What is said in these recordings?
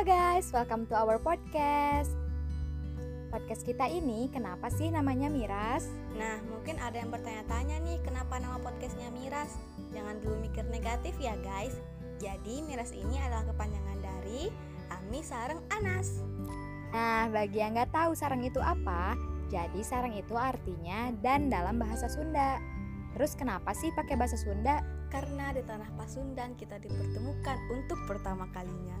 guys, welcome to our podcast. Podcast kita ini kenapa sih namanya Miras? Nah, mungkin ada yang bertanya-tanya nih, kenapa nama podcastnya Miras? Jangan dulu mikir negatif ya guys. Jadi Miras ini adalah kepanjangan dari Ami Sarang Anas. Nah, bagi yang nggak tahu sarang itu apa, jadi sarang itu artinya dan dalam bahasa Sunda. Terus kenapa sih pakai bahasa Sunda? Karena di tanah Pasundan kita dipertemukan untuk pertama kalinya.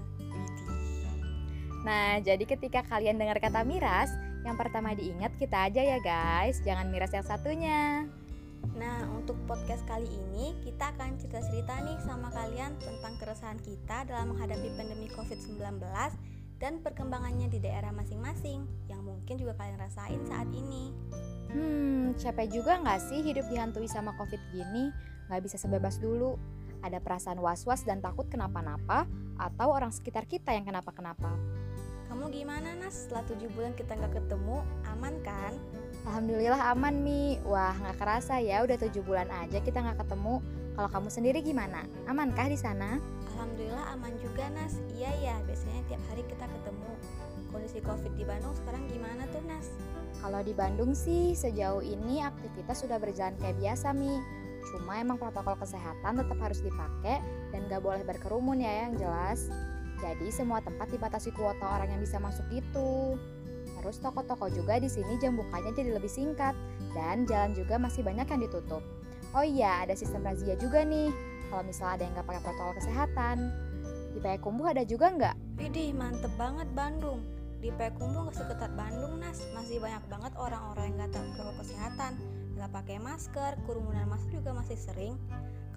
Nah, jadi ketika kalian dengar kata miras, yang pertama diingat kita aja ya guys, jangan miras yang satunya. Nah, untuk podcast kali ini kita akan cerita-cerita nih sama kalian tentang keresahan kita dalam menghadapi pandemi COVID-19 dan perkembangannya di daerah masing-masing yang mungkin juga kalian rasain saat ini. Hmm, capek juga nggak sih hidup dihantui sama COVID gini? Nggak bisa sebebas dulu. Ada perasaan was-was dan takut kenapa-napa, atau orang sekitar kita yang kenapa-kenapa. Kamu gimana Nas? Setelah 7 bulan kita nggak ketemu, aman kan? Alhamdulillah aman Mi. Wah nggak kerasa ya udah 7 bulan aja kita nggak ketemu. Kalau kamu sendiri gimana? Amankah di sana? Alhamdulillah aman juga Nas. Iya ya, biasanya tiap hari kita ketemu. Kondisi COVID di Bandung sekarang gimana tuh Nas? Kalau di Bandung sih sejauh ini aktivitas sudah berjalan kayak biasa Mi. Cuma emang protokol kesehatan tetap harus dipakai dan gak boleh berkerumun ya yang jelas. Jadi semua tempat dibatasi kuota orang yang bisa masuk gitu. Terus toko-toko juga di sini jam bukanya jadi lebih singkat dan jalan juga masih banyak yang ditutup. Oh iya, ada sistem razia juga nih. Kalau misalnya ada yang nggak pakai protokol kesehatan. Di Payakumbuh ada juga nggak? Widih, mantep banget Bandung. Di Payakumbuh nggak seketat Bandung, Nas. Masih banyak banget orang-orang yang nggak tahu protokol kesehatan. Nggak pakai masker, kerumunan massa juga masih sering.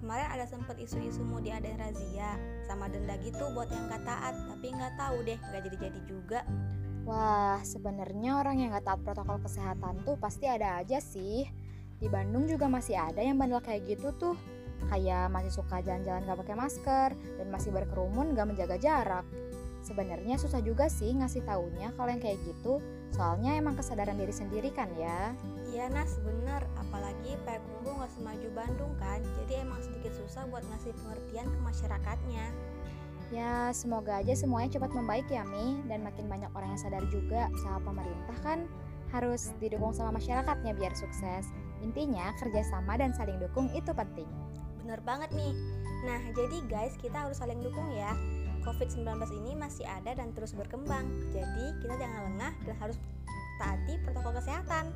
Kemarin ada sempat isu-isu mau diadain razia sama denda gitu buat yang gak taat, tapi nggak tahu deh nggak jadi-jadi juga. Wah, sebenarnya orang yang nggak taat protokol kesehatan tuh pasti ada aja sih. Di Bandung juga masih ada yang bandel kayak gitu tuh. Kayak masih suka jalan-jalan gak pakai masker dan masih berkerumun gak menjaga jarak. Sebenarnya susah juga sih ngasih taunya kalau yang kayak gitu, soalnya emang kesadaran diri sendiri kan ya. Iya Nas, bener. Apalagi semaju Bandung kan, jadi emang sedikit susah buat ngasih pengertian ke masyarakatnya. Ya, semoga aja semuanya cepat membaik ya Mi, dan makin banyak orang yang sadar juga sama pemerintah kan harus didukung sama masyarakatnya biar sukses. Intinya kerjasama dan saling dukung itu penting. Bener banget nih. Nah, jadi guys, kita harus saling dukung ya. COVID-19 ini masih ada dan terus berkembang. Jadi, kita jangan lengah dan harus taati protokol kesehatan.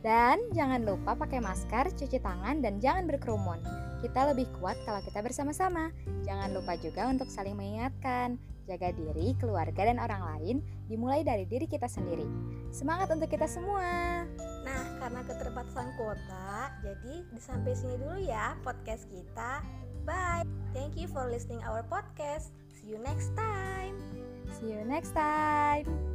Dan jangan lupa pakai masker, cuci tangan, dan jangan berkerumun. Kita lebih kuat kalau kita bersama-sama. Jangan lupa juga untuk saling mengingatkan, jaga diri, keluarga, dan orang lain dimulai dari diri kita sendiri. Semangat untuk kita semua! Nah, karena keterbatasan kuota, jadi sampai sini dulu ya podcast kita. Bye! Thank you for listening our podcast. See you next time! See you next time!